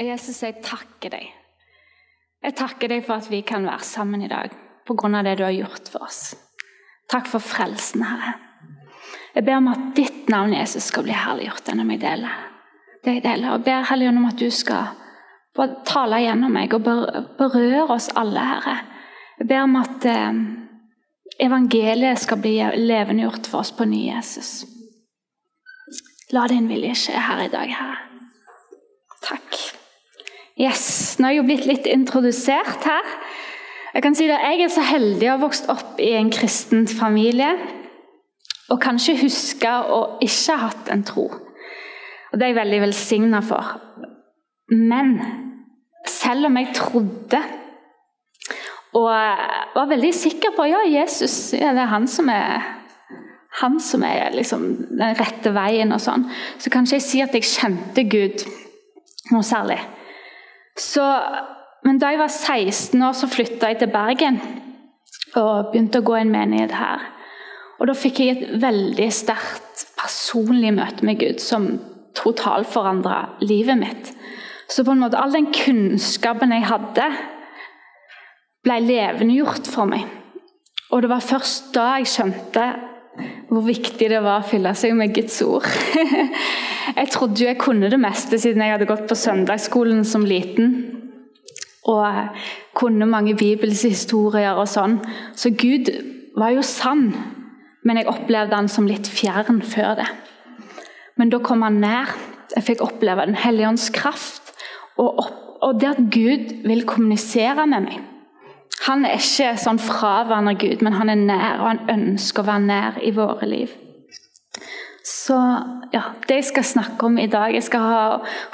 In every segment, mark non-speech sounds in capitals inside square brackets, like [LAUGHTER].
Jesus, jeg takker deg. Jeg takker deg for at vi kan være sammen i dag på grunn av det du har gjort for oss. Takk for frelsen, Herre. Jeg ber om at ditt navn, Jesus, skal bli herliggjort gjennom jeg deler. Det jeg deler. Og ber Helligånd om at du skal tale gjennom meg og berøre oss alle, Herre. Jeg ber om at eh, evangeliet skal bli levendegjort for oss på ny, Jesus. La din vilje skje her i dag, Herre. Takk. Yes, Nå er jeg jo blitt litt introdusert her. Jeg kan si at jeg er så heldig å ha vokst opp i en kristen familie. Og kanskje huske å ikke ha hatt en tro. Og Det er jeg veldig velsigna for. Men selv om jeg trodde og var veldig sikker på ja, Jesus ja, det er han som er han som er liksom den rette veien, og sånn, så kan ikke jeg si at jeg kjente Gud noe særlig. Så, men da jeg var 16 år, så flytta jeg til Bergen og begynte å gå i en menighet her. Og Da fikk jeg et veldig sterkt personlig møte med Gud som totalforandra livet mitt. Så på en måte all den kunnskapen jeg hadde, ble levendegjort for meg. Og det var først da jeg skjønte hvor viktig det var å fylle seg med Guds ord. [LAUGHS] Jeg trodde jo jeg kunne det meste siden jeg hadde gått på søndagsskolen som liten. Og kunne mange bibelshistorier og sånn. Så Gud var jo sann, men jeg opplevde han som litt fjern før det. Men da kom han nær. Jeg fikk oppleve Den hellige ånds kraft. Og, opp, og det at Gud vil kommunisere med meg. Han er ikke sånn fraværende Gud, men han er nær, og han ønsker å være nær i våre liv. Så ja, det jeg skal snakke om i dag Jeg skal ha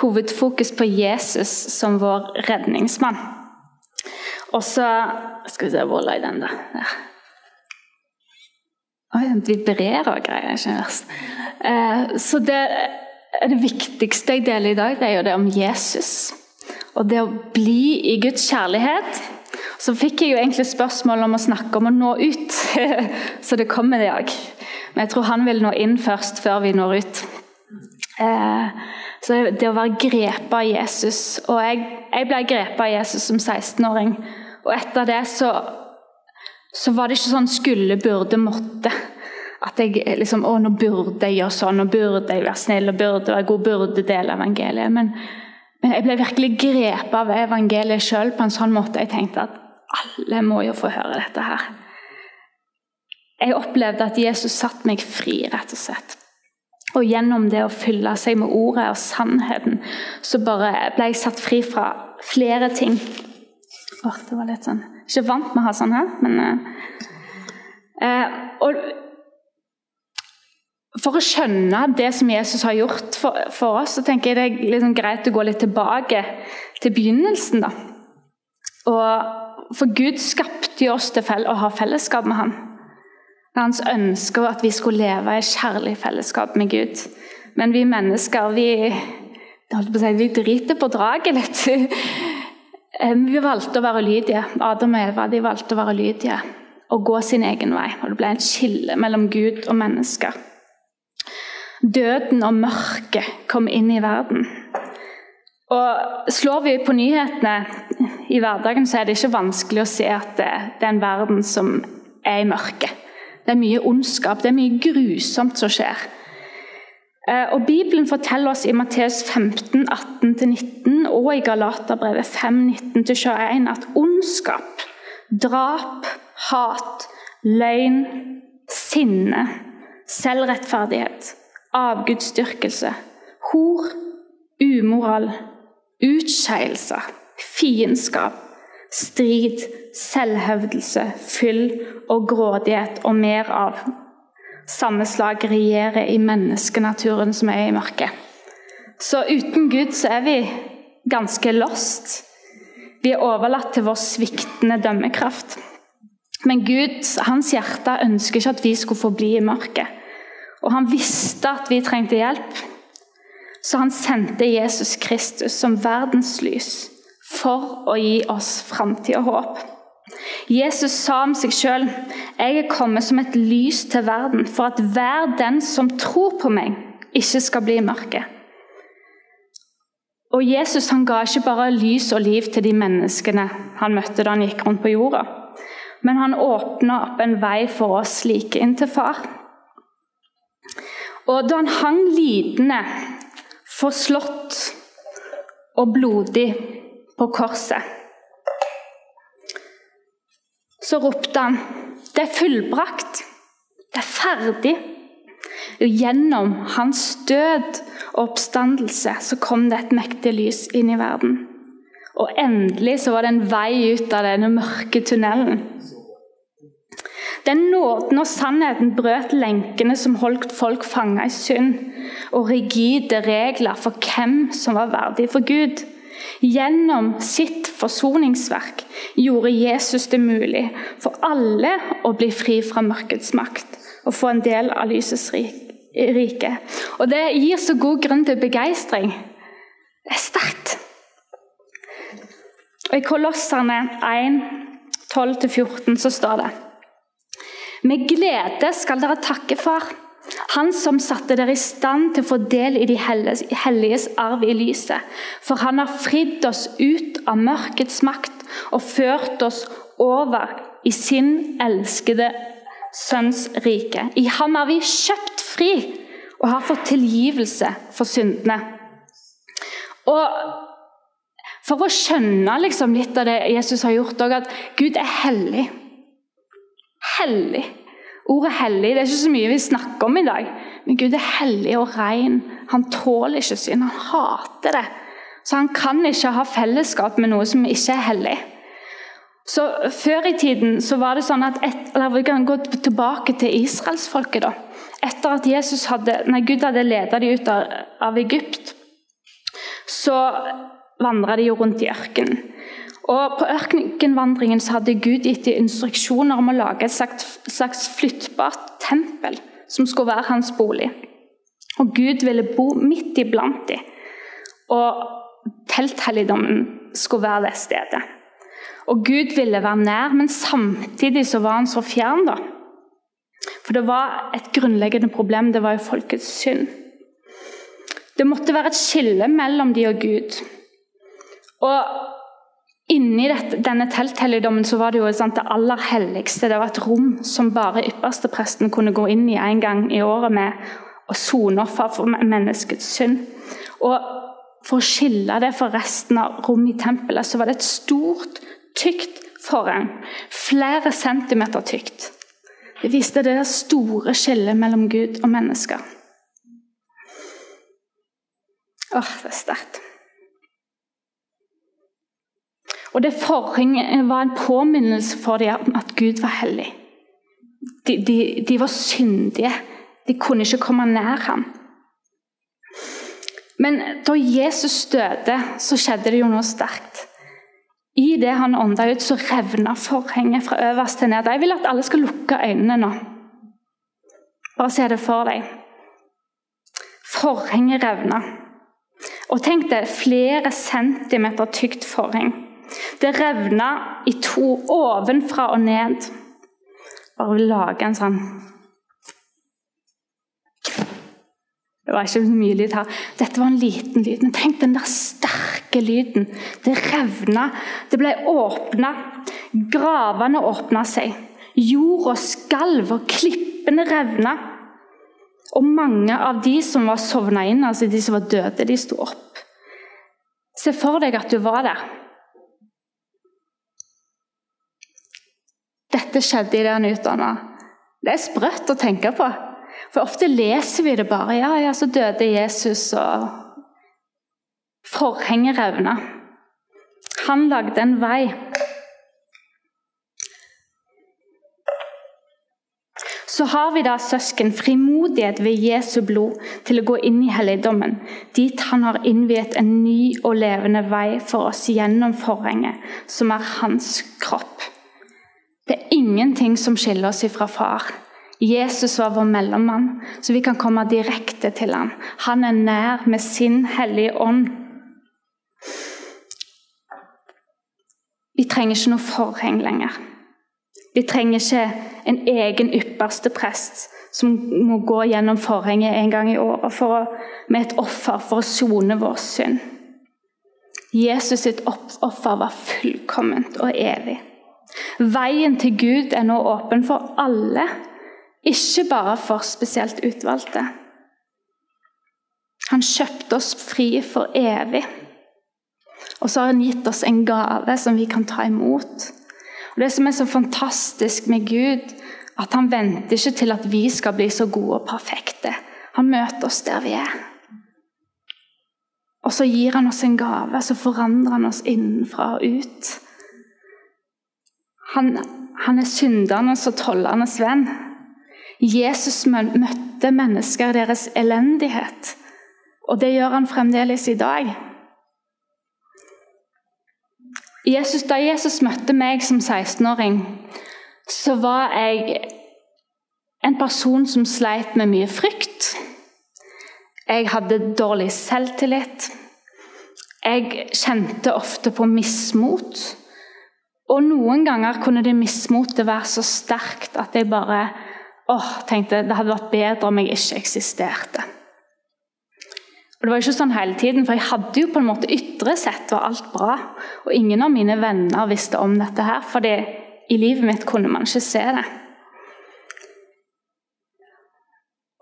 hovedfokus på Jesus som vår redningsmann. Og så Skal vi se, hvor løy den, da? Der. Oi, den vibrerer og greier. ikke verst. Eh, så det, det viktigste jeg deler i dag, det er jo det om Jesus. Og det å bli i Guds kjærlighet. Så fikk jeg jo egentlig spørsmål om å snakke om å nå ut. [LAUGHS] Så det kommer det dag. Men jeg tror han vil nå inn først, før vi når ut. Eh, så det å være grepet av Jesus Og jeg, jeg ble grepet av Jesus som 16-åring. Og etter det så, så var det ikke sånn skulle, burde, måtte. At jeg liksom Å, nå burde jeg gjøre sånn, nå burde jeg være snill og burde være god, burde dele evangeliet. Men, jeg ble virkelig grepet av evangeliet sjøl på en sånn måte. Jeg tenkte at alle må jo få høre dette her. Jeg opplevde at Jesus satte meg fri, rett og slett. Og gjennom det å fylle seg med ordet og sannheten, så bare ble jeg satt fri fra flere ting. Åh, det var litt sånn Ikke vant med å ha sånn her, men eh, eh, Og for å skjønne det som Jesus har gjort for, for oss, så tenker jeg det er liksom greit å gå litt tilbake til begynnelsen. da. Og For Gud skapte jo oss til å ha fellesskap med ham. Hans ønske var at vi skulle leve i kjærlig fellesskap med Gud. Men vi mennesker, vi, si, vi driter på draget litt. [LAUGHS] Vi valgte å være ulydige. Adam og Eva de valgte å være ulydige og gå sin egen vei. Og Det ble en skille mellom Gud og mennesker. Døden og mørket kom inn i verden. Og Slår vi på nyhetene i hverdagen, så er det ikke vanskelig å se at det, er en verden som er i mørket. Det er mye ondskap, det er mye grusomt som skjer. Eh, Og Bibelen forteller oss i Matteus 15, 18-19 og i Galaterbrevet 5, 19-21 at ondskap, drap, hat, løgn, sinne, selvrettferdighet, avgudsdyrkelse, hor, umoral, utskeielse, fiendskap, strid, selvhevdelse, fyll og grådighet og mer av samme slag regjerer i menneskenaturen som er i mørket. Så uten Gud så er vi ganske lost. Vi er overlatt til vår sviktende dømmekraft. Men Gud, hans hjerte ønsker ikke at vi skulle forbli i mørket. Og han visste at vi trengte hjelp, så han sendte Jesus Kristus som verdenslys for å gi oss framtid og håp. Jesus sa om seg sjøl, 'Jeg er kommet som et lys til verden, for at hver den som tror på meg, ikke skal bli i mørket.' Og Jesus han ga ikke bare lys og liv til de menneskene han møtte da han gikk rundt på jorda, men han åpna opp en vei for oss like inn til far. Og da han hang lidende, forslått og blodig på korset, så ropte han det er fullbrakt. Det er ferdig. Og Gjennom hans død og oppstandelse så kom det et mektig lys inn i verden. Og endelig så var det en vei ut av denne mørke tunnelen. Den nåden og sannheten brøt lenkene som holdt folk fanga i synd, og rigide regler for hvem som var verdig for Gud. Gjennom sitt forsoningsverk gjorde Jesus det mulig for alle å bli fri fra mørkets makt og få en del av lysets rike. Og Det gir så god grunn til begeistring. Det er sterkt. Og I Kolosserne 1, 12-14 så står det med glede skal dere takke Far, Han som satte dere i stand til å få del i de helliges arv i lyset. For Han har fridd oss ut av mørkets makt og ført oss over i sin elskede Sønns rike. I ham er vi kjøpt fri og har fått tilgivelse for syndene. Og For å skjønne liksom litt av det Jesus har gjort, at Gud er hellig hellig. Ordet 'hellig' det er ikke så mye vi snakker om i dag. Men Gud er hellig og ren. Han tåler ikke synd. Han hater det. Så han kan ikke ha fellesskap med noe som ikke er hellig. Så Før i tiden så var det sånn at et, eller Vi kan gå tilbake til israelsfolket. da. Etter at Jesus hadde, nei, Gud hadde ledet dem ut av, av Egypt, så vandra de jo rundt i ørkenen. Og På ørkenvandringen så hadde Gud gitt dem instruksjoner om å lage et slags, flyttbart tempel som skulle være hans bolig. Og Gud ville bo midt iblant dem. Og telthelligdommen skulle være det stedet. Og Gud ville være nær, men samtidig så var han så fjern. da. For det var et grunnleggende problem. Det var jo folkets synd. Det måtte være et skille mellom de og Gud. Og Inni dette, denne telthelligdommen var det jo sant, det aller helligste. Det var et rom som bare ypperstepresten kunne gå inn i en gang i året med og sone offer for menneskets synd. Og For å skille det fra resten av rommet i tempelet så var det et stort, tykt forheng. Flere centimeter tykt. Det viste det store skillet mellom Gud og mennesker. Åh, det er sterkt. Og det forhenget var en påminnelse for dem om at Gud var hellig. De, de, de var syndige. De kunne ikke komme nær ham. Men da Jesus døde, så skjedde det jo noe sterkt. I det han ånda ut, så revna forhenget fra øverst til ned. Jeg vil at alle skal lukke øynene nå. Bare se det for deg. Forhenget revna. Og tenk deg flere centimeter tykt forheng. Det revna i to ovenfra og ned. Bare lage en sånn Det var ikke mye lyd her. Dette var en liten lyd. Men tenk den der sterke lyden. Det revna. Det ble åpna. Gravene åpna seg. Jorda skalv, og klippene revna. Og mange av de som var sovna inn, altså de som var døde, de sto opp. Se for deg at du var der. Dette skjedde i det han utdanna. Det er sprøtt å tenke på. For ofte leser vi det bare. Ja, ja, så døde Jesus, og forhenget revna. Han lagde en vei. Så har vi da, søsken, frimodighet ved Jesu blod til å gå inn i helligdommen, dit Han har innviet en ny og levende vei for oss gjennom forhenget, som er Hans kropp. Det er ingenting som skiller oss ifra Far. Jesus var vår mellommann, så vi kan komme direkte til ham. Han er nær med sin hellige ånd. Vi trenger ikke noe forheng lenger. Vi trenger ikke en egen ypperste prest som må gå gjennom forhenget en gang i året med et offer for å sone vår synd. Jesus sitt offer var fullkomment og evig. Veien til Gud er nå åpen for alle, ikke bare for spesielt utvalgte. Han kjøpte oss fri for evig. Og så har han gitt oss en gave som vi kan ta imot. Og Det som er så fantastisk med Gud, at han venter ikke til at vi skal bli så gode og perfekte. Han møter oss der vi er. Og så gir han oss en gave, så forandrer han oss innenfra og ut. Han, han er syndernes og tollernes venn. Jesus møtte mennesker deres elendighet, og det gjør han fremdeles i dag. Jesus, da Jesus møtte meg som 16-åring, så var jeg en person som sleit med mye frykt. Jeg hadde dårlig selvtillit. Jeg kjente ofte på mismot. Og noen ganger kunne det mismotet være så sterkt at jeg bare åh, tenkte det hadde vært bedre om jeg ikke eksisterte. Og Det var ikke sånn hele tiden, for jeg hadde jo på en måte ytre sett var alt bra. Og ingen av mine venner visste om dette her, for i livet mitt kunne man ikke se det.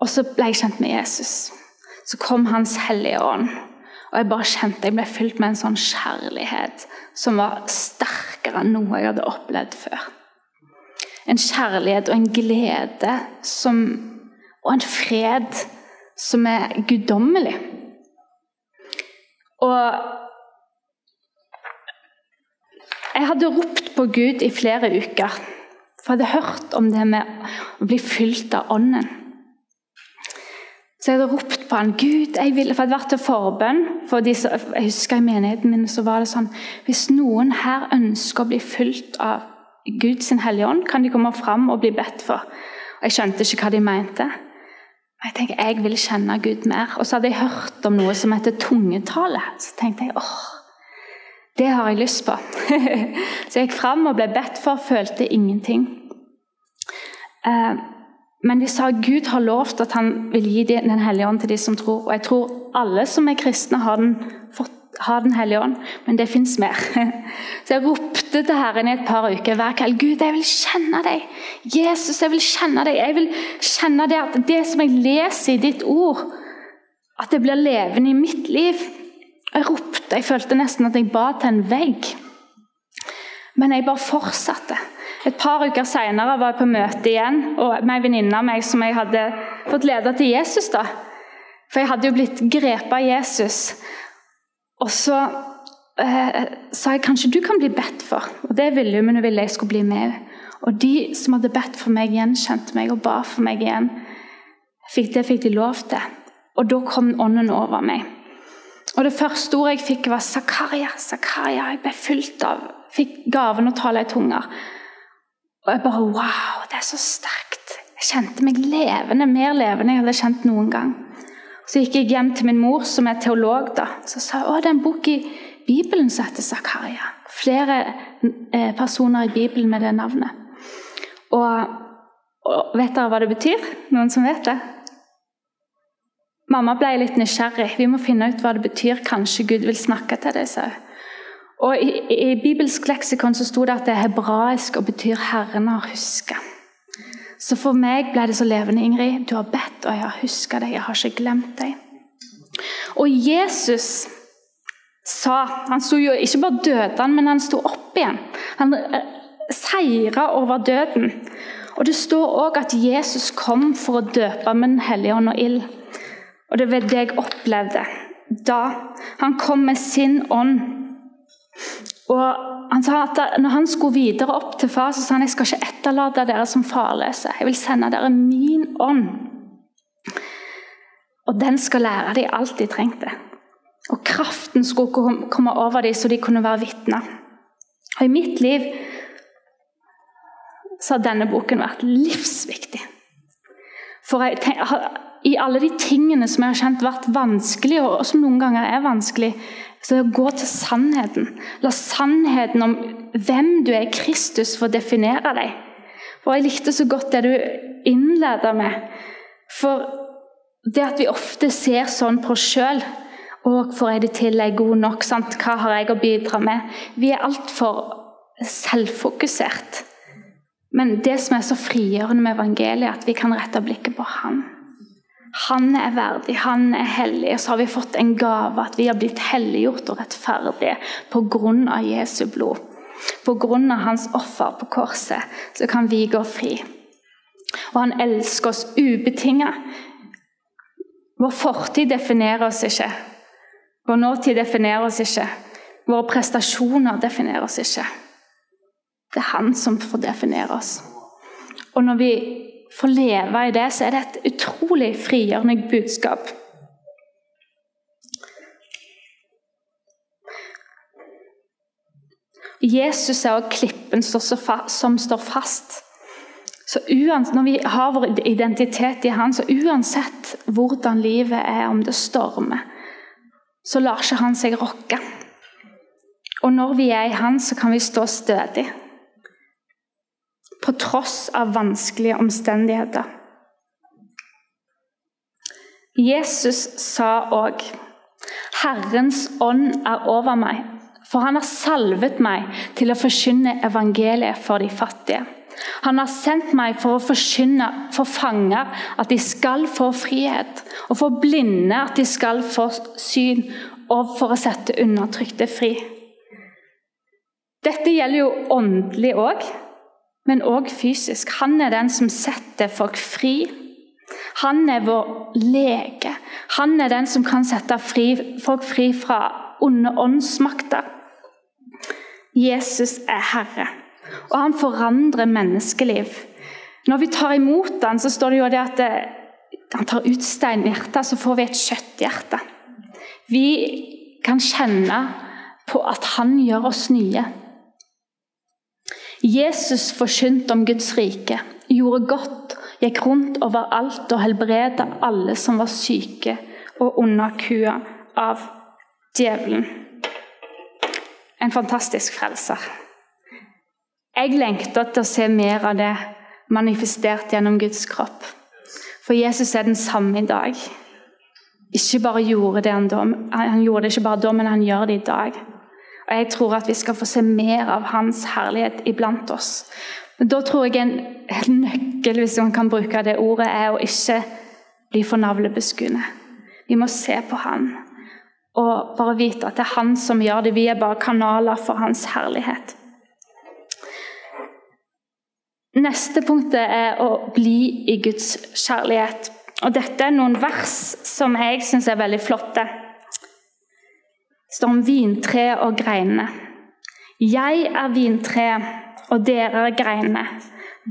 Og så ble jeg kjent med Jesus. Så kom Hans Hellige Ånd. Og jeg bare kjente jeg ble fylt med en sånn kjærlighet som var sterkere enn noe jeg hadde opplevd før. En kjærlighet og en glede som, og en fred som er guddommelig. Og jeg hadde ropt på Gud i flere uker, for jeg hadde hørt om det med å bli fylt av Ånden. Så jeg hadde ropt på han, Gud, jeg ville, for jeg hadde vært til forbønn. for de, Jeg husker i menigheten min så var det sånn Hvis noen her ønsker å bli fulgt av Guds hellige ånd, kan de komme fram og bli bedt for. Og Jeg skjønte ikke hva de mente. Jeg tenkte, jeg vil kjenne Gud mer. Og så hadde jeg hørt om noe som heter tungetale. Så tenkte jeg åh, det har jeg lyst på. [LAUGHS] så jeg gikk fram og ble bedt for, følte ingenting. Eh, men de sa Gud har lovt at han vil gi Den hellige ånd til de som tror. Og jeg tror alle som er kristne, har den, har den hellige ånd, men det fins mer. [LAUGHS] Så jeg ropte til Herren i et par uker hver kveld Gud, jeg vil kjenne deg. Jesus, jeg vil kjenne deg. Jeg vil kjenne det at det som jeg leser i ditt ord, at det blir levende i mitt liv. Jeg ropte, jeg følte nesten at jeg ba til en vegg. Men jeg bare fortsatte. Et par uker seinere var jeg på møte igjen og med ei venninne av meg som jeg hadde fått lede til Jesus. da. For jeg hadde jo blitt grepet av Jesus. Og så eh, sa jeg kanskje du kan bli bedt for. Og det ville hun, men hun ville jeg skulle bli med. Og de som hadde bedt for meg, gjenkjente meg og ba for meg igjen. Fikk, det fikk de lov til. Og da kom ånden over meg. Og Det første ordet jeg fikk, var 'Zakaria'. Zakaria. Jeg ble fylt av Fikk gaven å tale i tunger. Og jeg bare Wow, det er så sterkt. Jeg kjente meg levende, mer levende enn jeg hadde kjent noen gang. Så gikk jeg hjem til min mor, som er teolog. da. Så sa å, det er en bok i Bibelen som heter Zakaria. Flere eh, personer i Bibelen med det navnet. Og, og vet dere hva det betyr? Noen som vet det? Mamma ble litt nysgjerrig. Vi må finne ut hva det betyr. Kanskje Gud vil snakke til deg, sa hun. Og i, i, bibelsk leksikon så sto det at det er hebraisk og betyr 'Herren har huska'. Så for meg ble det så levende, Ingrid. Du har bedt, og jeg har huska deg. Jeg har ikke glemt deg. Og Jesus sa Han sto jo ikke bare døde, men han sto opp igjen. Han eh, seira over døden. Og Det står òg at Jesus kom for å døpe med Den hellige ånd og ild. Og det var det jeg opplevde da. Han kom med sin ånd Og han sa at når han skulle videre opp til far, så sa han jeg skal ikke etterlate dere som farløse. Jeg vil sende dere min ånd. Og den skal lære dem alt de trengte. Og kraften skulle komme over dem så de kunne være vitner. Og I mitt liv så har denne boken vært livsviktig. For jeg, I alle de tingene som jeg har kjent vært vanskelig, og som noen ganger er vanskelig, så gå til sannheten. La sannheten om hvem du er i Kristus, få definere deg. Og Jeg likte så godt det du innleder med. For det at vi ofte ser sånn på oss sjøl og får jeg det til? Er jeg god nok? Sant? Hva har jeg å bidra med? Vi er altfor selvfokusert. Men det som er så frigjørende med evangeliet, er at vi kan rette blikket på Han. Han er verdig, han er hellig. Og så har vi fått en gave, at vi har blitt helliggjort og rettferdige pga. Jesu blod. Pga. hans offer på korset så kan vi gå fri. Og han elsker oss ubetinget. Vår fortid definerer oss ikke. Vår nåtid definerer oss ikke. Våre prestasjoner definerer oss ikke. Det er han som får definere oss. Og når vi får leve i det, så er det et utrolig frigjørende budskap. Jesus er også klippen som står fast. Så uansett, Når vi har vår identitet i Han, så uansett hvordan livet er, om det stormer, så lar ikke Han seg rokke. Og når vi er i Han, så kan vi stå stødig på tross av vanskelige omstendigheter. Jesus sa òg Herrens ånd er over meg, for han har salvet meg til å forkynne evangeliet for de fattige. Han har sendt meg for å forkynne for fanger at de skal få frihet, og for blinde at de skal få syn, og for å sette undertrykte fri. Dette gjelder jo åndelig òg men òg fysisk. Han er den som setter folk fri. Han er vår lege. Han er den som kan sette fri, folk fri fra onde åndsmakter. Jesus er Herre, og han forandrer menneskeliv. Når vi tar imot han, så står det jo det at det, han tar ut steinhjertet, så får vi et kjøtthjerte. Vi kan kjenne på at han gjør oss nye. Jesus forkynte om Guds rike, gjorde godt, gikk rundt overalt og helbredet alle som var syke og under kua av djevelen. En fantastisk frelser. Jeg lengter til å se mer av det manifestert gjennom Guds kropp. For Jesus er den samme i dag. Gjorde han, da, han gjorde det ikke bare da, men han gjør det i dag. Og Jeg tror at vi skal få se mer av Hans herlighet iblant oss. Men Da tror jeg en nøkkel hvis man kan bruke det ordet, er å ikke bli for navlebeskuende. Vi må se på Han og bare vite at det er Han som gjør det. Vi er bare kanaler for Hans herlighet. Neste punktet er å bli i Guds kjærlighet. Og Dette er noen vers som jeg syns er veldig flotte står om vintreet og greinene. Jeg er vintreet, og dere er greinene.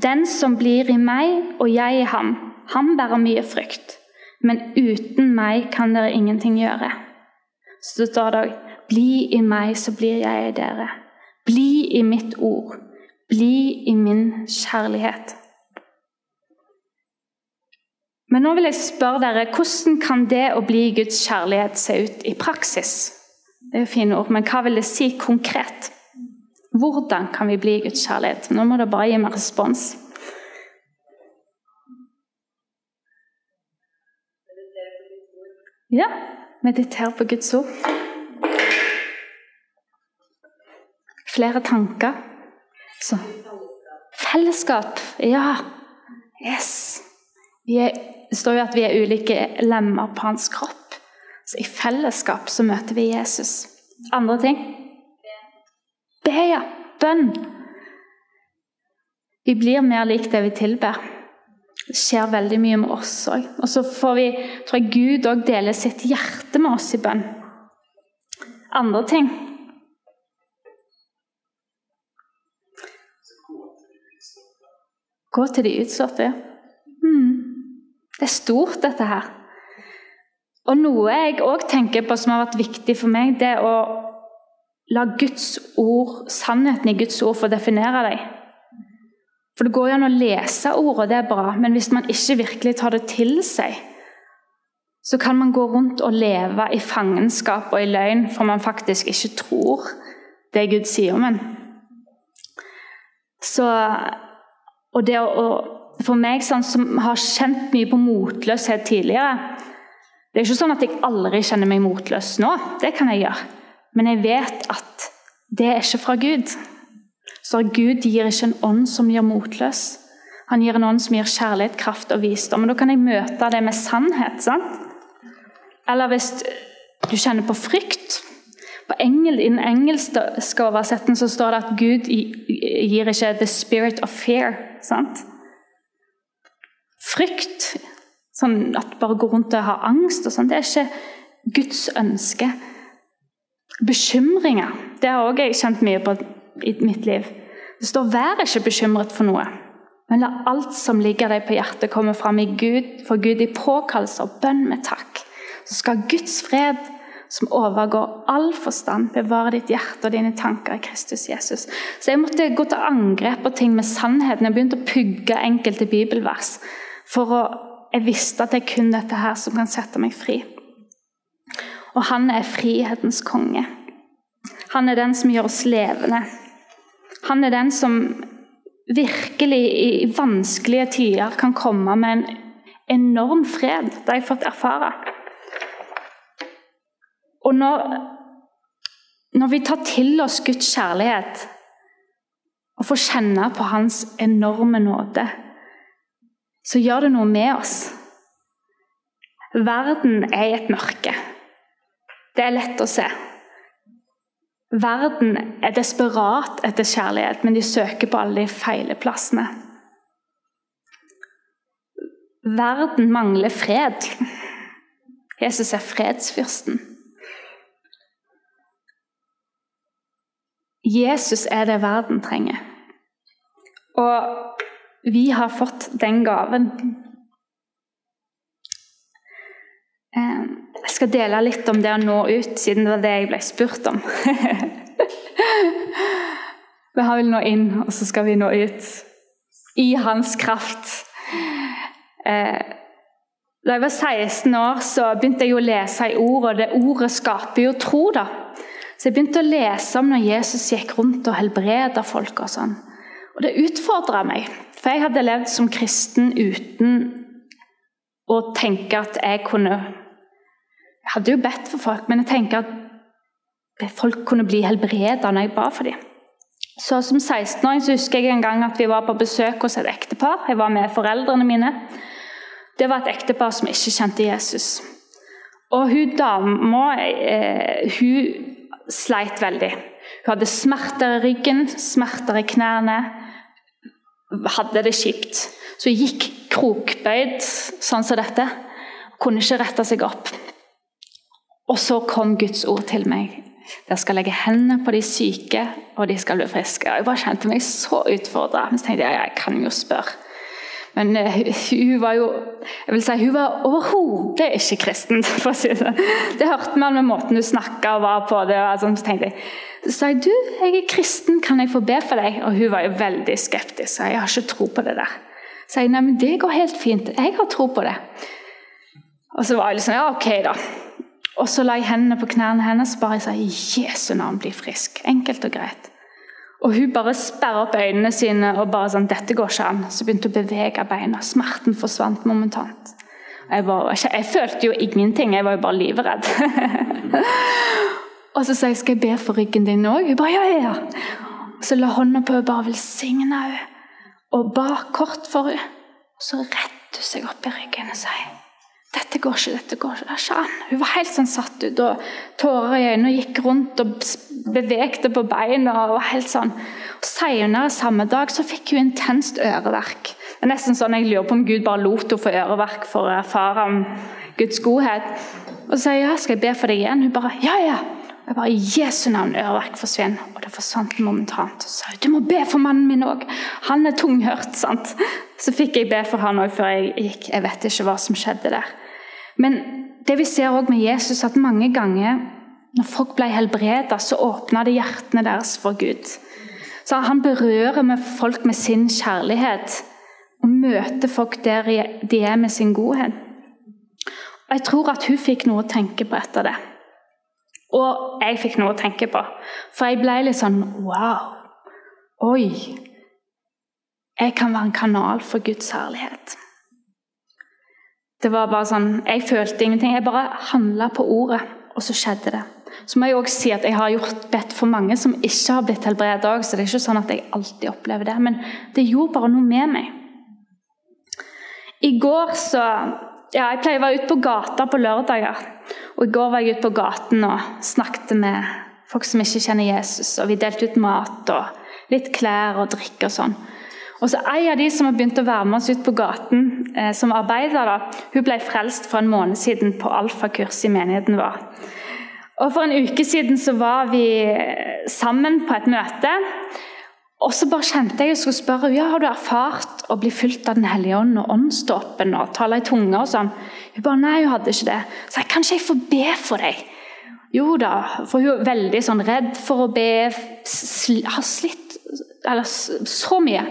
Den som blir i meg og jeg i ham, han bærer mye frukt. Men uten meg kan dere ingenting gjøre. Så står det Bli i meg, så blir jeg i dere. Bli i mitt ord. Bli i min kjærlighet. Men nå vil jeg spørre dere, hvordan kan det å bli Guds kjærlighet se ut i praksis? Det er jo fine ord, men hva vil det si konkret? Hvordan kan vi bli Guds kjærlighet? Nå må det bare gi meg respons. Ja, meditere på Guds ord. Flere tanker. Så. Fellesskap. Ja. Yes. Det står jo at vi er ulike lemmer på hans kropp. Så i fellesskap så møter vi Jesus. Andre ting? Be, ja. Bønn. Vi blir mer lik det vi tilber. Det skjer veldig mye med oss òg. Og så får vi, tror jeg Gud òg deler sitt hjerte med oss i bønn. Andre ting? Gå til de utslåtte. Mm. Det er stort, dette her. Og noe jeg òg tenker på som har vært viktig for meg, det er å la Guds ord, sannheten i Guds ord få definere deg. For det går jo an å lese ord, og det er bra, men hvis man ikke virkelig tar det til seg, så kan man gå rundt og leve i fangenskap og i løgn, for man faktisk ikke tror det Gud sier om en. Så, og det å, For meg sånn, som har kjent mye på motløshet tidligere Det er ikke sånn at jeg aldri kjenner meg motløs nå. Det kan jeg gjøre. Men jeg vet at det er ikke fra Gud. Så Gud gir ikke en ånd som gjør motløs. Han gir en ånd som gir kjærlighet, kraft og visdom. Og Da kan jeg møte det med sannhet. sant? Eller hvis du kjenner på frykt På engel, I den engelske oversetten så står det at Gud gir ikke 'the spirit of fear'. sant? Frykt, sånn at bare gå rundt og ha angst og sånn, det er ikke Guds ønske. Bekymringer det har også jeg kjent mye på i mitt liv. Det står 'vær ikke bekymret for noe', men la alt som ligger deg på hjertet, komme fram i Gud, for Gud i påkallelse og bønn med takk. Så skal Guds fred, som overgår all forstand, bevare ditt hjerte og dine tanker i Kristus Jesus. Så jeg måtte gå til angrep på ting med sannheten. Jeg begynte å pugge enkelte bibelvers. For å, jeg visste at det er kun dette her som kan sette meg fri. Og han er frihetens konge. Han er den som gjør oss levende. Han er den som virkelig i vanskelige tider kan komme med en enorm fred. Det har jeg fått erfare. Og når, når vi tar til oss Guds kjærlighet og får kjenne på Hans enorme nåde, så gjør det noe med oss. Verden er i et mørke. Det er lett å se. Verden er desperat etter kjærlighet, men de søker på alle de feile plassene. Verden mangler fred. Jesus er fredsfyrsten. Jesus er det verden trenger. Og vi har fått den gaven. Eh, jeg skal dele litt om det å nå ut, siden det var det jeg ble spurt om. [LAUGHS] vi har vel nå inn, og så skal vi nå ut. I hans kraft. Eh, da jeg var 16 år, så begynte jeg å lese i ord, og det ordet skaper jo tro. da. Så jeg begynte å lese om når Jesus gikk rundt og helbreda folk. Og sånn. Og det utfordra meg, for jeg hadde levd som kristen uten å tenke at jeg kunne jeg hadde jo bedt for folk, men jeg tenker at folk kunne bli helbreda når jeg ba for dem. Så Som 16-åring så husker jeg en gang at vi var på besøk hos et ektepar. Jeg var med foreldrene mine. Det var et ektepar som ikke kjente Jesus. Og hun dama eh, hun sleit veldig. Hun hadde smerter i ryggen, smerter i knærne. Hadde det kjipt. Så gikk krokbøyd sånn som dette. Kunne ikke rette seg opp. Og så kom Guds ord til meg. Dere skal legge hendene på de syke, og de skal bli friske. Jeg bare kjente meg så utfordra. Så tenkte jeg jeg kan jo spørre. Men uh, hun var jo jeg vil si, hun var overhodet ikke kristen. [LAUGHS] for å si Det Det hørte man med måten hun snakka og var på. det, og sånn, Så tenkte jeg sa jeg, du, jeg er kristen, kan jeg få be for deg? Og hun var jo veldig skeptisk. Så jeg har ikke tro på det der. Så jeg, nei, men det går helt fint. Jeg har tro på det. Og så var jeg liksom, ja, ok da. Og så la jeg hendene på knærne hennes og bare sa i Jesu navn bli frisk. Enkelt og greit. Og hun bare sperra opp øynene sine og bare sånn dette går ikke an. Så begynte hun å bevege beina. Smerten forsvant momentant. Jeg, var, jeg, følte jo ingenting, jeg var jo bare livredd. [LAUGHS] og så sa jeg skal jeg be for ryggen din òg? Hun bare ja, ja. Og så la hånda på henne, bare velsigna henne. Og ba kort for henne. Og så rettet hun seg opp i ryggen og sier dette går ikke, dette går ikke. Det er ikke an. Hun var helt sånn satt ut, og tårer i øynene, og gikk rundt og bevegte på beina. og var helt sånn. Og Senere samme dag så fikk hun intenst øreverk. Det er nesten sånn Jeg lurer på om Gud bare lot henne få øreverk for å erfare om Guds godhet. Og så sier jeg ja, skal jeg be for deg igjen. Hun bare ja, ja. Og jeg bare I Jesu navn, øreverk forsvinn. Og det forsvant momentant. Så jeg du må be for mannen min òg. Han er tunghørt. sant? Så fikk jeg be for han òg før jeg gikk. Jeg vet ikke hva som skjedde der. Men det vi ser også med Jesus, at mange ganger når folk ble helbreda, så åpna det hjertene deres for Gud. Så Han berører med folk med sin kjærlighet og møter folk der de er med sin godhet. Og Jeg tror at hun fikk noe å tenke på etter det. Og jeg fikk noe å tenke på. For jeg ble litt sånn Wow! Oi! Jeg kan være en kanal for Guds herlighet. Det var bare sånn, Jeg følte ingenting. Jeg bare handla på ordet, og så skjedde det. Så må jeg også si at jeg har gjort bedt for mange som ikke har blitt helbredet òg, så det er ikke sånn at jeg alltid opplever det. Men det gjorde bare noe med meg. I går så ja, Jeg pleier å være ute på gata på lørdager. Og I går var jeg ute på gaten og snakket med folk som ikke kjenner Jesus. og Vi delte ut mat og litt klær og drikke og sånn. Og så En av de som har begynt å være med oss ut på gaten, eh, som arbeider, da, hun ble frelst for en måned siden på alfakurs i menigheten vår. Og For en uke siden så var vi sammen på et møte. Og så bare kjente jeg og skulle spørre ja, har du erfart å bli fylt av Den hellige ånd og åndsdåpen og tale i tunge og sånn. Hun bare nei, hun hadde ikke det. Så jeg kan ikke jeg få be for deg? Jo da, for hun er veldig sånn redd for å be. Har slitt eller så mye.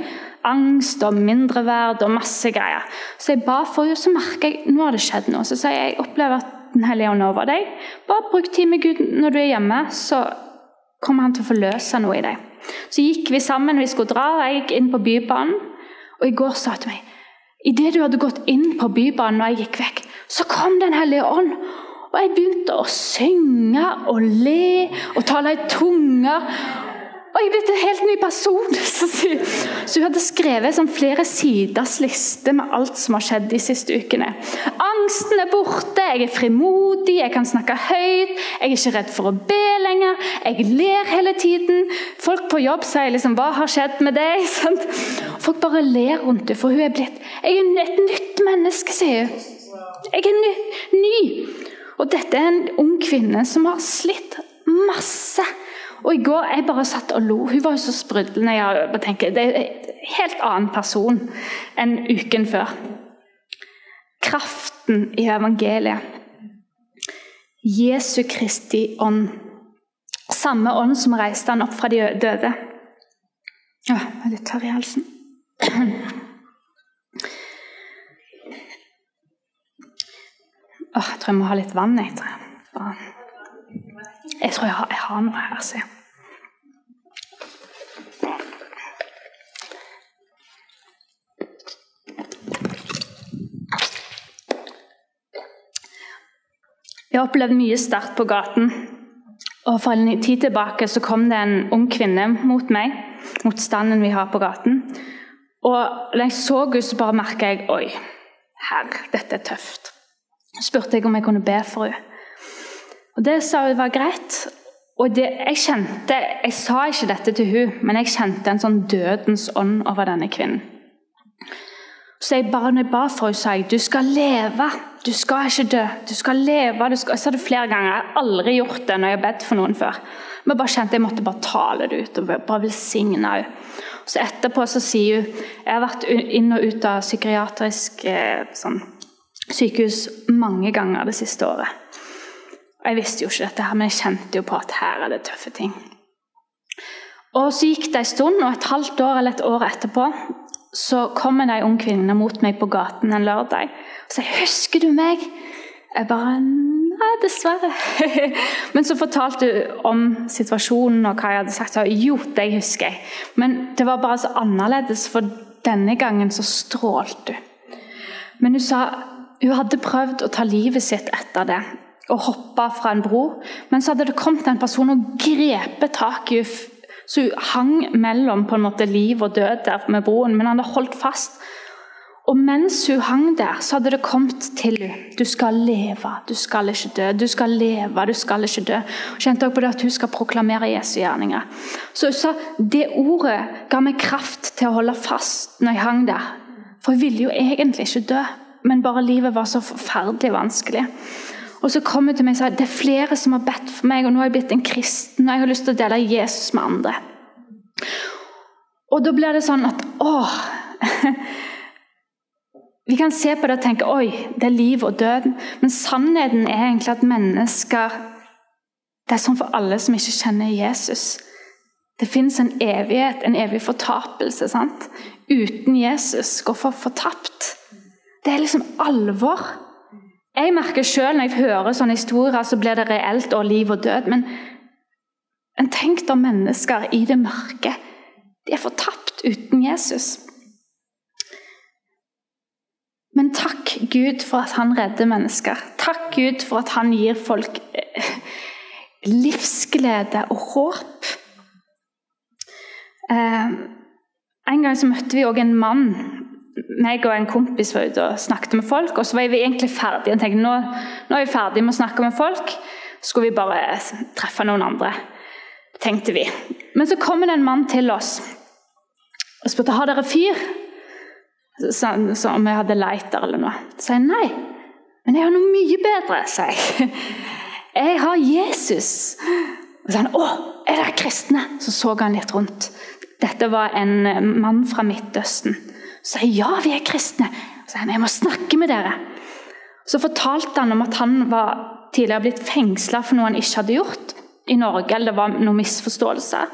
Angst og mindreverd og masse greier. Så jeg ba for henne, så merker jeg nå har det skjedd noe. Så sier jeg jeg opplever at Den hellige ånd over deg. Bare bruk tid med Gud når du er hjemme, så kommer han til å forløse noe i deg. Så gikk vi sammen, vi skulle dra, og jeg gikk inn på Bybanen. Og i går sa hun til meg Idet du hadde gått inn på Bybanen og jeg gikk vekk, så kom Den hellige ånd. Og jeg begynte å synge og le og tale i tunger. Og jeg ble en helt ny person. [LAUGHS] Så hun hadde skrevet sånn flere siders liste med alt som har skjedd de siste ukene. Angsten er borte, jeg er frimodig, jeg kan snakke høyt, jeg er ikke redd for å be lenger, jeg ler hele tiden. Folk på jobb sier liksom 'Hva har skjedd med deg?' [LAUGHS] Folk bare ler rundt henne, for hun er blitt 'Jeg er et nytt menneske', sier hun. Jeg er ny. ny. Og dette er en ung kvinne som har slitt masse. Og I går jeg bare satt og lo. Hun var jo så sprudlende. Jeg tenker, Det er en helt annen person enn uken før. Kraften i evangeliet. Jesu Kristi ånd. Samme ånd som reiste han opp fra de døde. Ja, jeg er litt tørr i halsen. Åh, jeg tror jeg må ha litt vann. Jeg tror jeg. Har, jeg har noe her. Se. Jeg har opplevd mye sterkt på gaten. Og For en tid tilbake så kom det en ung kvinne mot meg, mot standen vi har på gaten. Og da jeg så henne, så bare merka jeg oi, herre, dette er tøft. Spurte jeg om jeg kunne be for henne. Og Det sa hun var greit. Og det, jeg kjente, jeg sa ikke dette til hun, men jeg kjente en sånn dødens ånd over denne kvinnen. Så jeg bare når jeg ba for henne, sa jeg du skal leve. Du skal ikke dø. Du skal leve. Du skal, jeg sa det flere ganger. Jeg har aldri gjort det når jeg har bedt for noen før. Men bare kjente jeg måtte bare tale det ut og bare velsigne henne. Så etterpå så sier hun Jeg har vært inn og ut av psykiatrisk eh, sånn, sykehus mange ganger det siste året. Og Jeg visste jo ikke dette, her, men jeg kjente jo på at her er det tøffe ting. Og Så gikk det en stund, og et halvt år eller et år etterpå så kommer ei ung kvinne mot meg på gaten en lørdag og sier 'Husker du meg?' Jeg bare Nei, dessverre. [LAUGHS] Men så fortalte hun om situasjonen og hva jeg hadde sagt. Så, jo, det husker jeg. Men det var bare så annerledes, for denne gangen så strålte hun. Men hun sa hun hadde prøvd å ta livet sitt etter det og hoppa fra en bro. Men så hadde det kommet en person og grepet tak i henne. Så hun hang mellom på en måte liv og død der med broen, men han hadde holdt fast. Og mens hun hang der, så hadde det kommet til henne. Du skal leve, du skal ikke dø. Du skal leve, du skal ikke dø. Hun kjente også på det at hun skal proklamere Jesu gjerninger. Så hun sa det ordet ga meg kraft til å holde fast når jeg hang der. For hun ville jo egentlig ikke dø, men bare livet var så forferdelig vanskelig. Og så kom hun til meg og sa det er flere som har bedt for meg, og nå har jeg blitt en kristen, og jeg har lyst til å dele Jesus med andre. Og da blir det sånn at åh [LAUGHS] Vi kan se på det og tenke oi, det er liv og død. Men sannheten er egentlig at mennesker Det er sånn for alle som ikke kjenner Jesus. Det fins en evighet, en evig fortapelse. sant? Uten Jesus går for fortapt. Det er liksom alvor. Jeg merker selv Når jeg hører sånne historier, så blir det reelt og liv og død. Men en tenk da mennesker i det mørke. De er fortapt uten Jesus. Men takk Gud for at han redder mennesker. Takk Gud for at han gir folk eh, livsglede og håp. Eh, en gang så møtte vi òg en mann meg og en kompis var ute og snakket med folk. og Så var vi egentlig ferdige. Jeg tenkte nå, nå er vi ferdige med å snakke med folk. Skulle vi bare treffe noen andre, tenkte vi. Men så kom det en mann til oss og spurte har dere fyr. Så, så om jeg hadde lighter eller noe. Så jeg nei. Men jeg har noe mye bedre, sa jeg. [LAUGHS] Jeg har Jesus. Og så han å, er dere kristne? Så så han litt rundt. Dette var en mann fra Midtøsten. Sa jeg ja, vi er kristne. Så sa han jeg må snakke med dere. Så fortalte han om at han var tidligere blitt fengsla for noe han ikke hadde gjort i Norge. eller det var noen misforståelse.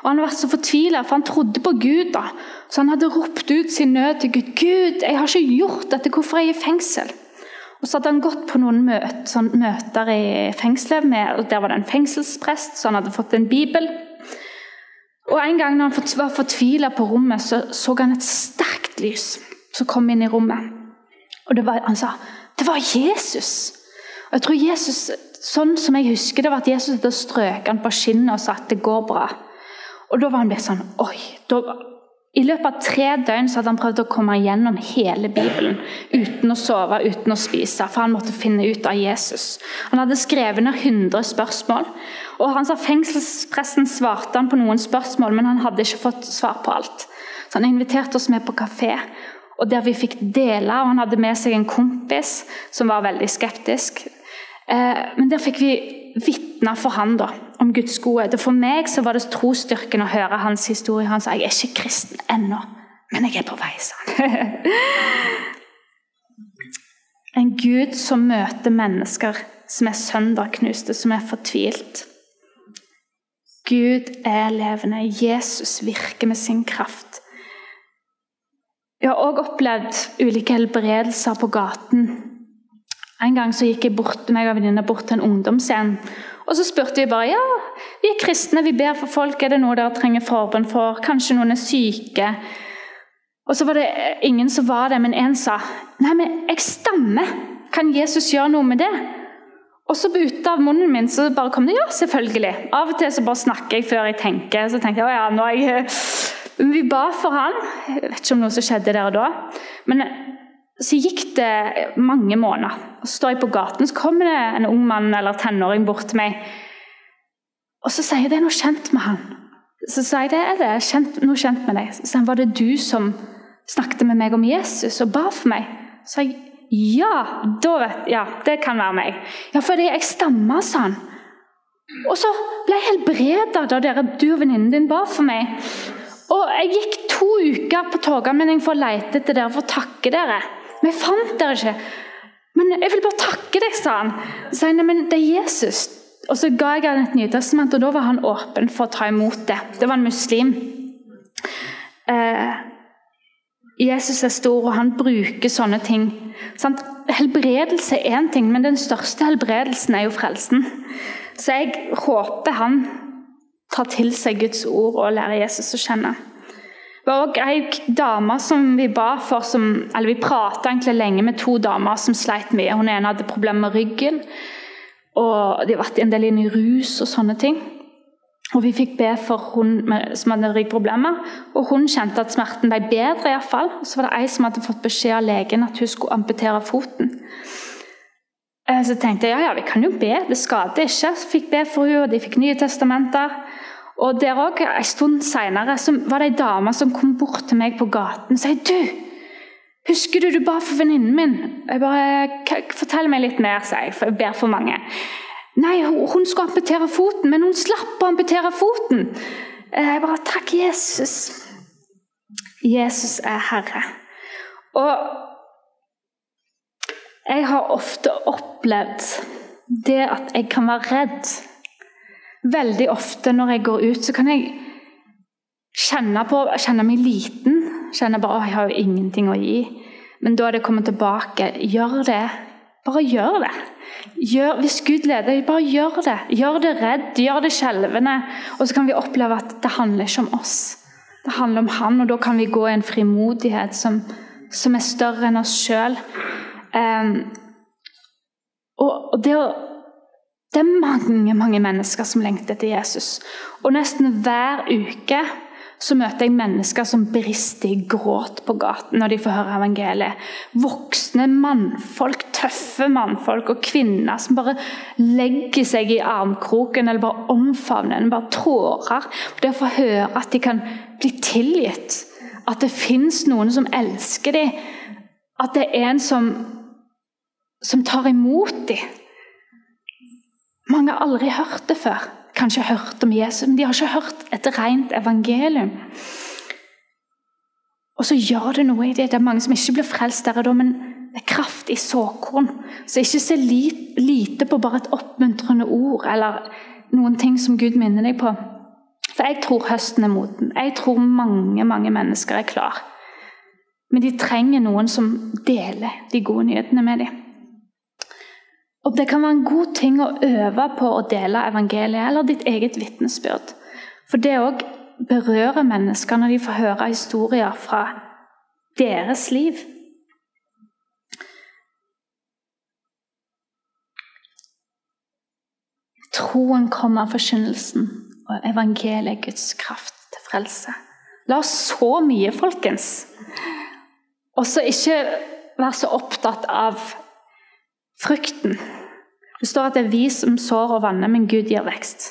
Og Han var så fortvila, for han trodde på Gud. da. Så han hadde ropt ut sin nød til Gud. 'Gud, jeg har ikke gjort dette. Hvorfor er jeg i fengsel?' Og Så hadde han gått på noen møter, sånn, møter i fengselet. Med, og Der var det en fengselsprest, så han hadde fått en bibel. Og En gang når han var fortvila på rommet, så så han et sterkt lys som kom inn i rommet. Og var, Han sa det var Jesus. Og jeg tror Jesus, Sånn som jeg husker det, var at Jesus hadde strøket han på skinnet og sa at det går bra. Og Da var han blitt sånn Oi! Da, I løpet av tre døgn så hadde han prøvd å komme gjennom hele Bibelen uten å sove, uten å spise, for han måtte finne ut av Jesus. Han hadde skrevet ned 100 spørsmål. og han sa Fengselspresten svarte han på noen spørsmål, men han hadde ikke fått svar på alt. Så han inviterte oss med på kafé, og der vi fikk dele. og Han hadde med seg en kompis som var veldig skeptisk. Eh, men der fikk vi vitne for han da, om Guds godhet. Og For meg så var det trosstyrken å høre hans historie. Han sa jeg er ikke kristen ennå, men jeg er på vei. sånn. [LAUGHS] en Gud som møter mennesker som er sønderknuste, som er fortvilt. Gud er levende. Jesus virker med sin kraft. Jeg har òg opplevd ulike helbredelser på gaten. En gang så gikk jeg bort, meg og venninna bort til en ungdomsscene. Og så spurte vi bare ja, vi er kristne, vi ber for folk. Er det noe dere trenger forbønn for? Kanskje noen er syke? Og så var det ingen som var det, men en sa nei, men jeg stammer. Kan Jesus gjøre noe med det? Og så ut av munnen min så bare kom det ja, selvfølgelig. Av og til så bare snakker jeg før jeg tenker. Så tenkte jeg å ja, nå er jeg... Vi ba for han. Jeg vet ikke om noe som skjedde der og da. Men så gikk det mange måneder. og Så står jeg på gaten, så kommer det en ung mann eller tenåring bort til meg. Og så sier jeg det er noe kjent med han. Så sier jeg det er det kjent, noe kjent med deg. Så han var det du som snakket med meg om Jesus og ba for meg. Så sier jeg ja, da vet, ja, det kan være meg. Ja, fordi jeg stamma, sa han. Og så ble jeg helbreda da dere, du og venninnen din ba for meg. Og jeg gikk to uker på toganmelding for å lete etter dere for å takke dere. Men jeg fant dere ikke. Men jeg vil bare takke deg, sa han. Så jeg, men det er Jesus. Og så ga jeg han et Nytestament, og da var han åpen for å ta imot det. Det var en muslim. Eh, Jesus er stor, og han bruker sånne ting. Sant? Helbredelse er én ting, men den største helbredelsen er jo frelsen. Så jeg håper han tar til seg Guds ord og lærer Jesus å kjenne. Det var også ei dame som vi ba for, som, eller vi prata egentlig lenge med to damer som sleit mye. Hun ene hadde problemer med ryggen, og de har vært en del inne i rus og sånne ting. Og Vi fikk be for hun som hadde ryggproblemer, og hun kjente at smerten ble bedre. I fall. Så var det ei som hadde fått beskjed av legen at hun skulle amputere foten. Eh, så tenkte jeg ja, ja, vi kan jo be, det skader ikke. Så fikk be for henne, og de fikk nye testamenter. Og der også, En stund senere var det ei dame som kom bort til meg på gaten og sa du, Husker du du ba for venninnen min? Jeg bare, Fortell meg litt mer, sier jeg, for jeg ber for mange. Nei, hun skulle amputere foten, men hun slapp å amputere foten. Jeg bare Takk, Jesus. Jesus er Herre. Og jeg har ofte opplevd det at jeg kan være redd. Veldig ofte når jeg går ut, så kan jeg kjenne, på, kjenne meg liten. Kjenne bare jeg har jo ingenting å gi. Men da er det kommet tilbake. Gjør det. Bare gjør det. Gjør, hvis Gud leder, bare gjør det. Gjør det redd, gjør det skjelvende. Og så kan vi oppleve at det handler ikke om oss. Det handler om Han, og da kan vi gå i en frimodighet som, som er større enn oss sjøl. Um, ehm, og, og det, det er mange, mange mennesker som lengter etter Jesus. Og nesten hver uke så møter jeg mennesker som brister i gråt på gaten når de får høre evangeliet. Voksne mannfolk, tøffe mannfolk og kvinner som bare legger seg i armkroken eller bare omfavner en, bare tårer. Det å få høre at de kan bli tilgitt. At det fins noen som elsker dem. At det er en som, som tar imot dem. Mange har aldri hørt det før kanskje hørt om Jesus, men de har ikke hørt et rent evangelium. Og så gjør det noe i det. Det er mange som ikke blir frelst der og da, men det er kraft i såkorn. Så ikke se lite på bare et oppmuntrende ord eller noen ting som Gud minner deg på. For jeg tror høsten er moden. Jeg tror mange, mange mennesker er klar. Men de trenger noen som deler de gode nyhetene med dem. Og Det kan være en god ting å øve på å dele evangeliet eller ditt eget vitnesbyrd. For det òg berører mennesker når de får høre historier fra deres liv. Troen kommer av forkynnelsen, og evangeliet er Guds kraft til frelse. La oss så mye, folkens. Og så ikke være så opptatt av frukten. Det står at det er vi som sår og vanner, men Gud gir vekst.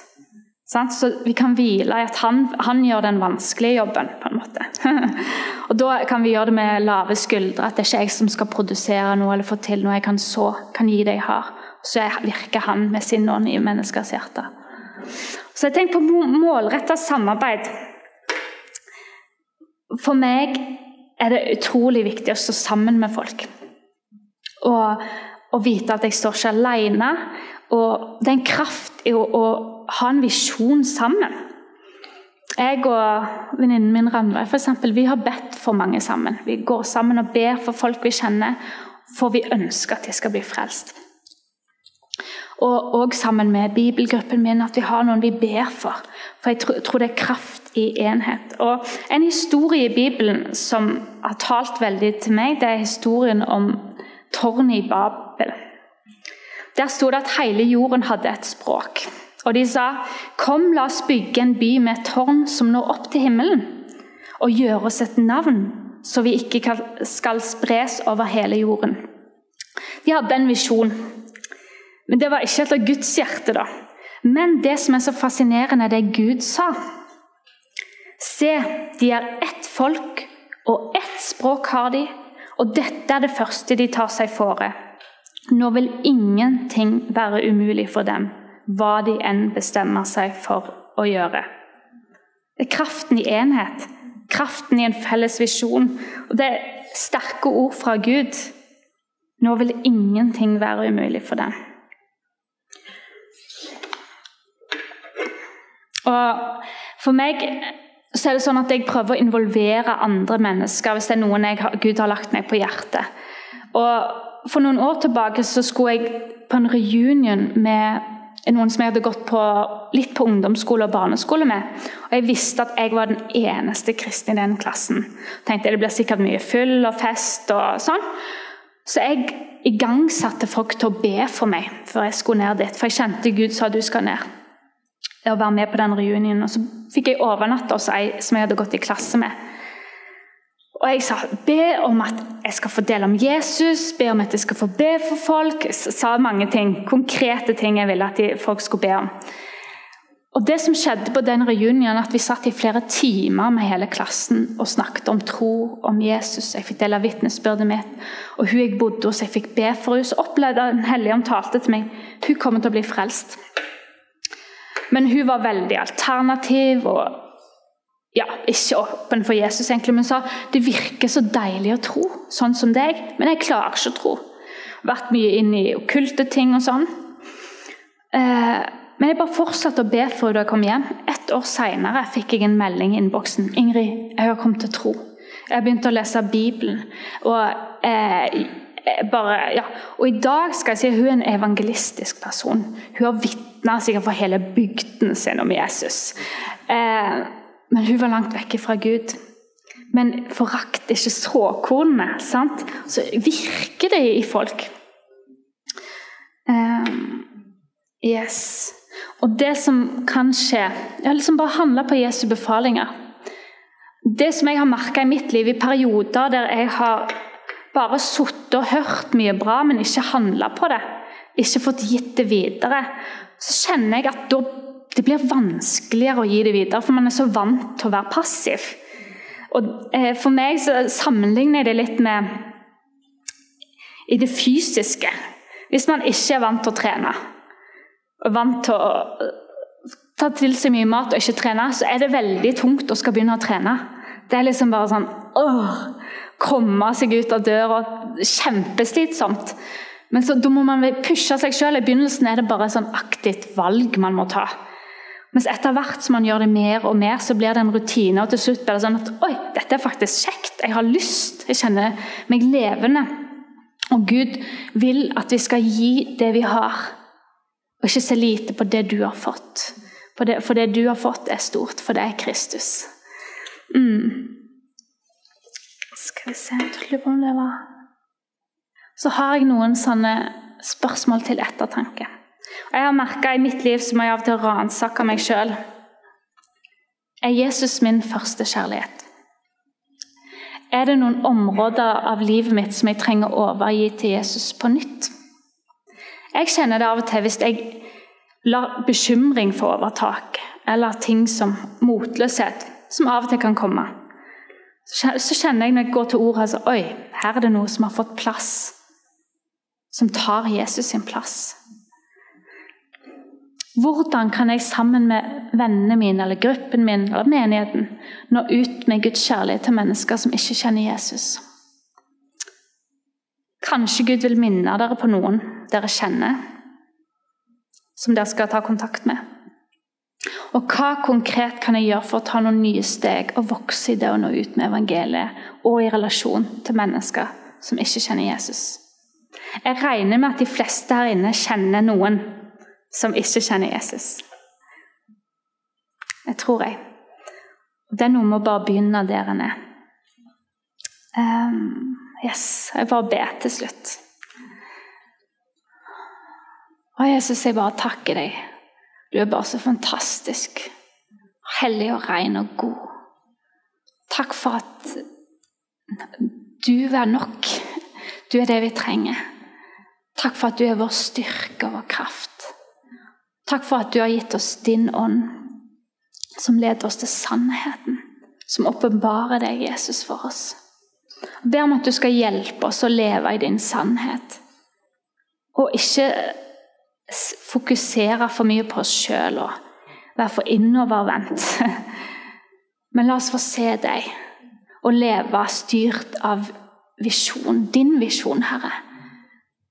Så vi kan hvile i at han, han, gjør den vanskelige jobben, på en måte. [LAUGHS] og Da kan vi gjøre det med lave skuldre, at det er ikke jeg som skal produsere noe eller få til noe. Jeg kan så, kan gi det jeg har. Så virker han med sin ånd i menneskers hjerte. Så jeg tenker på målretta samarbeid. For meg er det utrolig viktig å stå sammen med folk. Og å vite at jeg står ikke alene. Og det er en kraft i å, å ha en visjon sammen. Jeg og venninnen min Rannveig for eksempel, vi har bedt for mange sammen. Vi går sammen og ber for folk vi kjenner, for vi ønsker at de skal bli frelst. Og og sammen med bibelgruppen min, at vi har noen vi ber for. For jeg tror, tror det er kraft i enhet. Og En historie i Bibelen som har talt veldig til meg, det er historien om tårnet i Babel. Der sto det at hele jorden hadde et språk. Og de sa, 'Kom, la oss bygge en by med et tårn som når opp til himmelen,' 'og gjøre oss et navn, så vi ikke skal spres over hele jorden.' De hadde en visjon. Men det var ikke etter Guds hjerte, da. Men det som er så fascinerende, er det Gud sa. Se, de er ett folk, og ett språk har de, og dette er det første de tar seg fore. Nå vil ingenting være umulig for dem, hva de enn bestemmer seg for å gjøre. Det er kraften i enhet, kraften i en felles visjon. Og det er sterke ord fra Gud. Nå vil ingenting være umulig for dem. Og For meg så er det sånn at jeg prøver å involvere andre mennesker hvis det er noen jeg, Gud har lagt meg på hjertet. Og For noen år tilbake så skulle jeg på en reunion med noen som jeg hadde gått på, litt på ungdomsskole og barneskole med. Og Jeg visste at jeg var den eneste kristne i den klassen. tenkte Det blir sikkert mye fyll og fest og sånn. Så jeg igangsatte folk til å be for meg før jeg skulle ned dit. For jeg kjente Gud sa du skal ned og være med på den reunionen. Og så fikk jeg overnatte hos ei som jeg hadde gått i klasse med. Og jeg sa be om at jeg skal få dele om Jesus, be om at jeg skal få be for folk. Sa mange ting, konkrete ting jeg ville at folk skulle be om. Og det som skjedde på den reunionen, at vi satt i flere timer med hele klassen og snakket om tro, om Jesus. Jeg fikk dele vitnesbyrdet mitt. Og hun jeg bodde hos, jeg fikk be for henne. Så opplevde Den hellige om talte til meg. Hun kommer til å bli frelst. Men hun var veldig alternativ og ja, ikke åpen for Jesus, egentlig, men sa det virker så deilig å tro, sånn som deg, men jeg klarer ikke å tro. Vært mye inn i okkulte ting og sånn. Eh, men jeg bare fortsatte å be for henne da jeg kom hjem. Et år seinere fikk jeg en melding i innboksen. 'Ingrid, jeg har kommet til tro. Jeg begynte å lese Bibelen.' Og eh, bare, ja. Og i dag skal jeg si at hun er en evangelistisk person. Hun har vitna sikkert for hele bygden sin om Jesus. Eh, men hun var langt vekke fra Gud. Men forakt ikke såkornene. sant? Så virker det i folk. Um, yes. Og det som kan skje Jeg har liksom bare handla på Jesu befalinger. Det som jeg har merka i mitt liv, i perioder der jeg har bare sittet og hørt mye bra, men ikke handla på det, ikke fått gitt det videre, så kjenner jeg at da, det blir vanskeligere å gi det videre, for man er så vant til å være passiv. Og eh, For meg så sammenligner jeg det litt med i det fysiske. Hvis man ikke er vant til å trene, og vant til å ta til seg mye mat og ikke trene, så er det veldig tungt å skal begynne å trene. Det er liksom bare sånn åh, Komme seg ut av døra. Kjempeslitsomt. Men så, da må man pushe seg sjøl. I begynnelsen er det bare et sånn aktivt valg man må ta. Mens etter hvert som man gjør det mer og mer, så blir det en rutine. Og til slutt blir det sånn at oi, dette er faktisk kjekt. Jeg har lyst. Jeg kjenner meg levende. Og Gud vil at vi skal gi det vi har. Og ikke se lite på det du har fått. For det, for det du har fått, er stort, for det er Kristus. Mm. Skal vi se lurer på om det var Så har jeg noen sånne spørsmål til ettertanke. Jeg har merka i mitt liv så må jeg av og til ransake meg sjøl. Er Jesus min første kjærlighet? Er det noen områder av livet mitt som jeg trenger å overgi til Jesus på nytt? Jeg kjenner det av og til hvis jeg lar bekymring få overtak, eller ting som motløshet, som av og til kan komme. Så kjenner jeg når jeg går til ordet altså, Oi, her er det noe som har fått plass. Som tar Jesus sin plass. Hvordan kan jeg sammen med vennene mine eller gruppen min eller menigheten nå ut med Guds kjærlighet til mennesker som ikke kjenner Jesus? Kanskje Gud vil minne dere på noen dere kjenner, som dere skal ta kontakt med. Og hva konkret kan jeg gjøre for å ta noen nye steg og vokse i det å nå ut med evangeliet og i relasjon til mennesker som ikke kjenner Jesus? Jeg regner med at de fleste her inne kjenner noen som ikke kjenner Jesus. Jeg tror jeg. Det er noe med å bare begynne der en er. Um, Yes, jeg bare ber til slutt. Å, Jesus, jeg bare takker deg. Du er bare så fantastisk. Hellig og ren og god. Takk for at du er nok. Du er det vi trenger. Takk for at du er vår styrke og vår kraft. Takk for at du har gitt oss din ånd, som leder oss til sannheten. Som åpenbarer deg, Jesus, for oss. Jeg ber om at du skal hjelpe oss å leve i din sannhet. Og ikke fokusere for mye på oss sjøl og være for innovervendt. [LAUGHS] Men la oss få se deg og leve styrt av visjon, din visjon, Herre.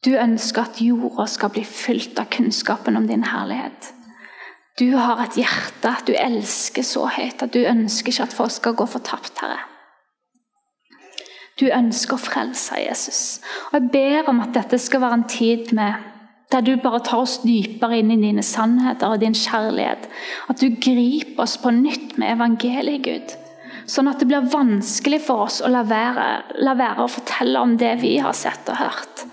Du ønsker at jorda skal bli fylt av kunnskapen om din herlighet. Du har et hjerte du elsker så høyt at du ønsker ikke at folk skal gå fortapt, Herre. Du ønsker å frelse Jesus. Og Jeg ber om at dette skal være en tid med der du bare tar oss dypere inn i dine sannheter og din kjærlighet. At du griper oss på nytt med evangeliet, Gud. Sånn at det blir vanskelig for oss å la være, la være å fortelle om det vi har sett og hørt.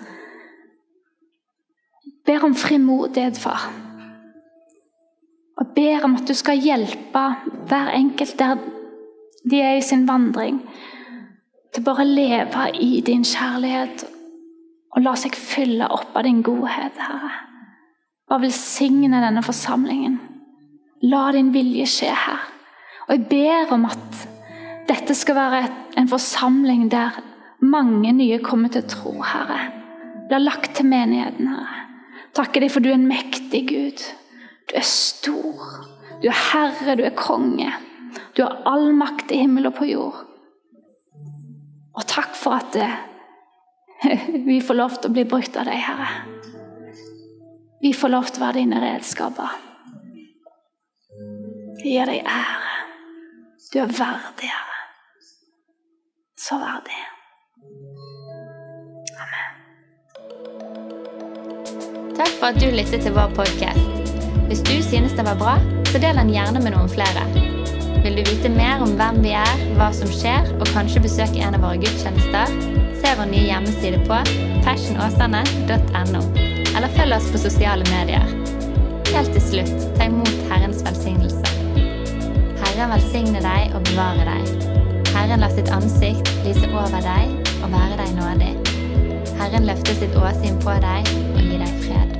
Ber om frimodighet, far. Og ber om at du skal hjelpe hver enkelt der de er i sin vandring til bare å leve i din kjærlighet og la seg fylle opp av din godhet, Herre. Bare velsigne denne forsamlingen. La din vilje skje her. Og jeg ber om at dette skal være en forsamling der mange nye kommer til å tro, Herre. Blir lagt til menigheten, Herre. Takker deg for du er en mektig Gud. Du er stor. Du er herre, du er konge. Du har all makt i himmel og på jord. Og takk for at [LAUGHS] vi får lov til å bli brukt av deg, Herre. Vi får lov til å være dine redskaper. Vi gir deg ære. Du er verdig, Herre. Så verdig. Takk for at du lyttet til vår podkast. Hvis du synes det var bra, så del den gjerne med noen flere. Vil du vite mer om hvem vi er, hva som skjer, og kanskje besøke en av våre gudstjenester, se vår nye hjemmeside på passionåsane.no, eller følg oss på sosiale medier. Helt til slutt, ta imot Herrens velsignelse. Herren velsigne deg og bevare deg. Herren la sitt ansikt lyse over deg og være deg nådig. Herren løfter sitt åsyn på deg og gir deg fred.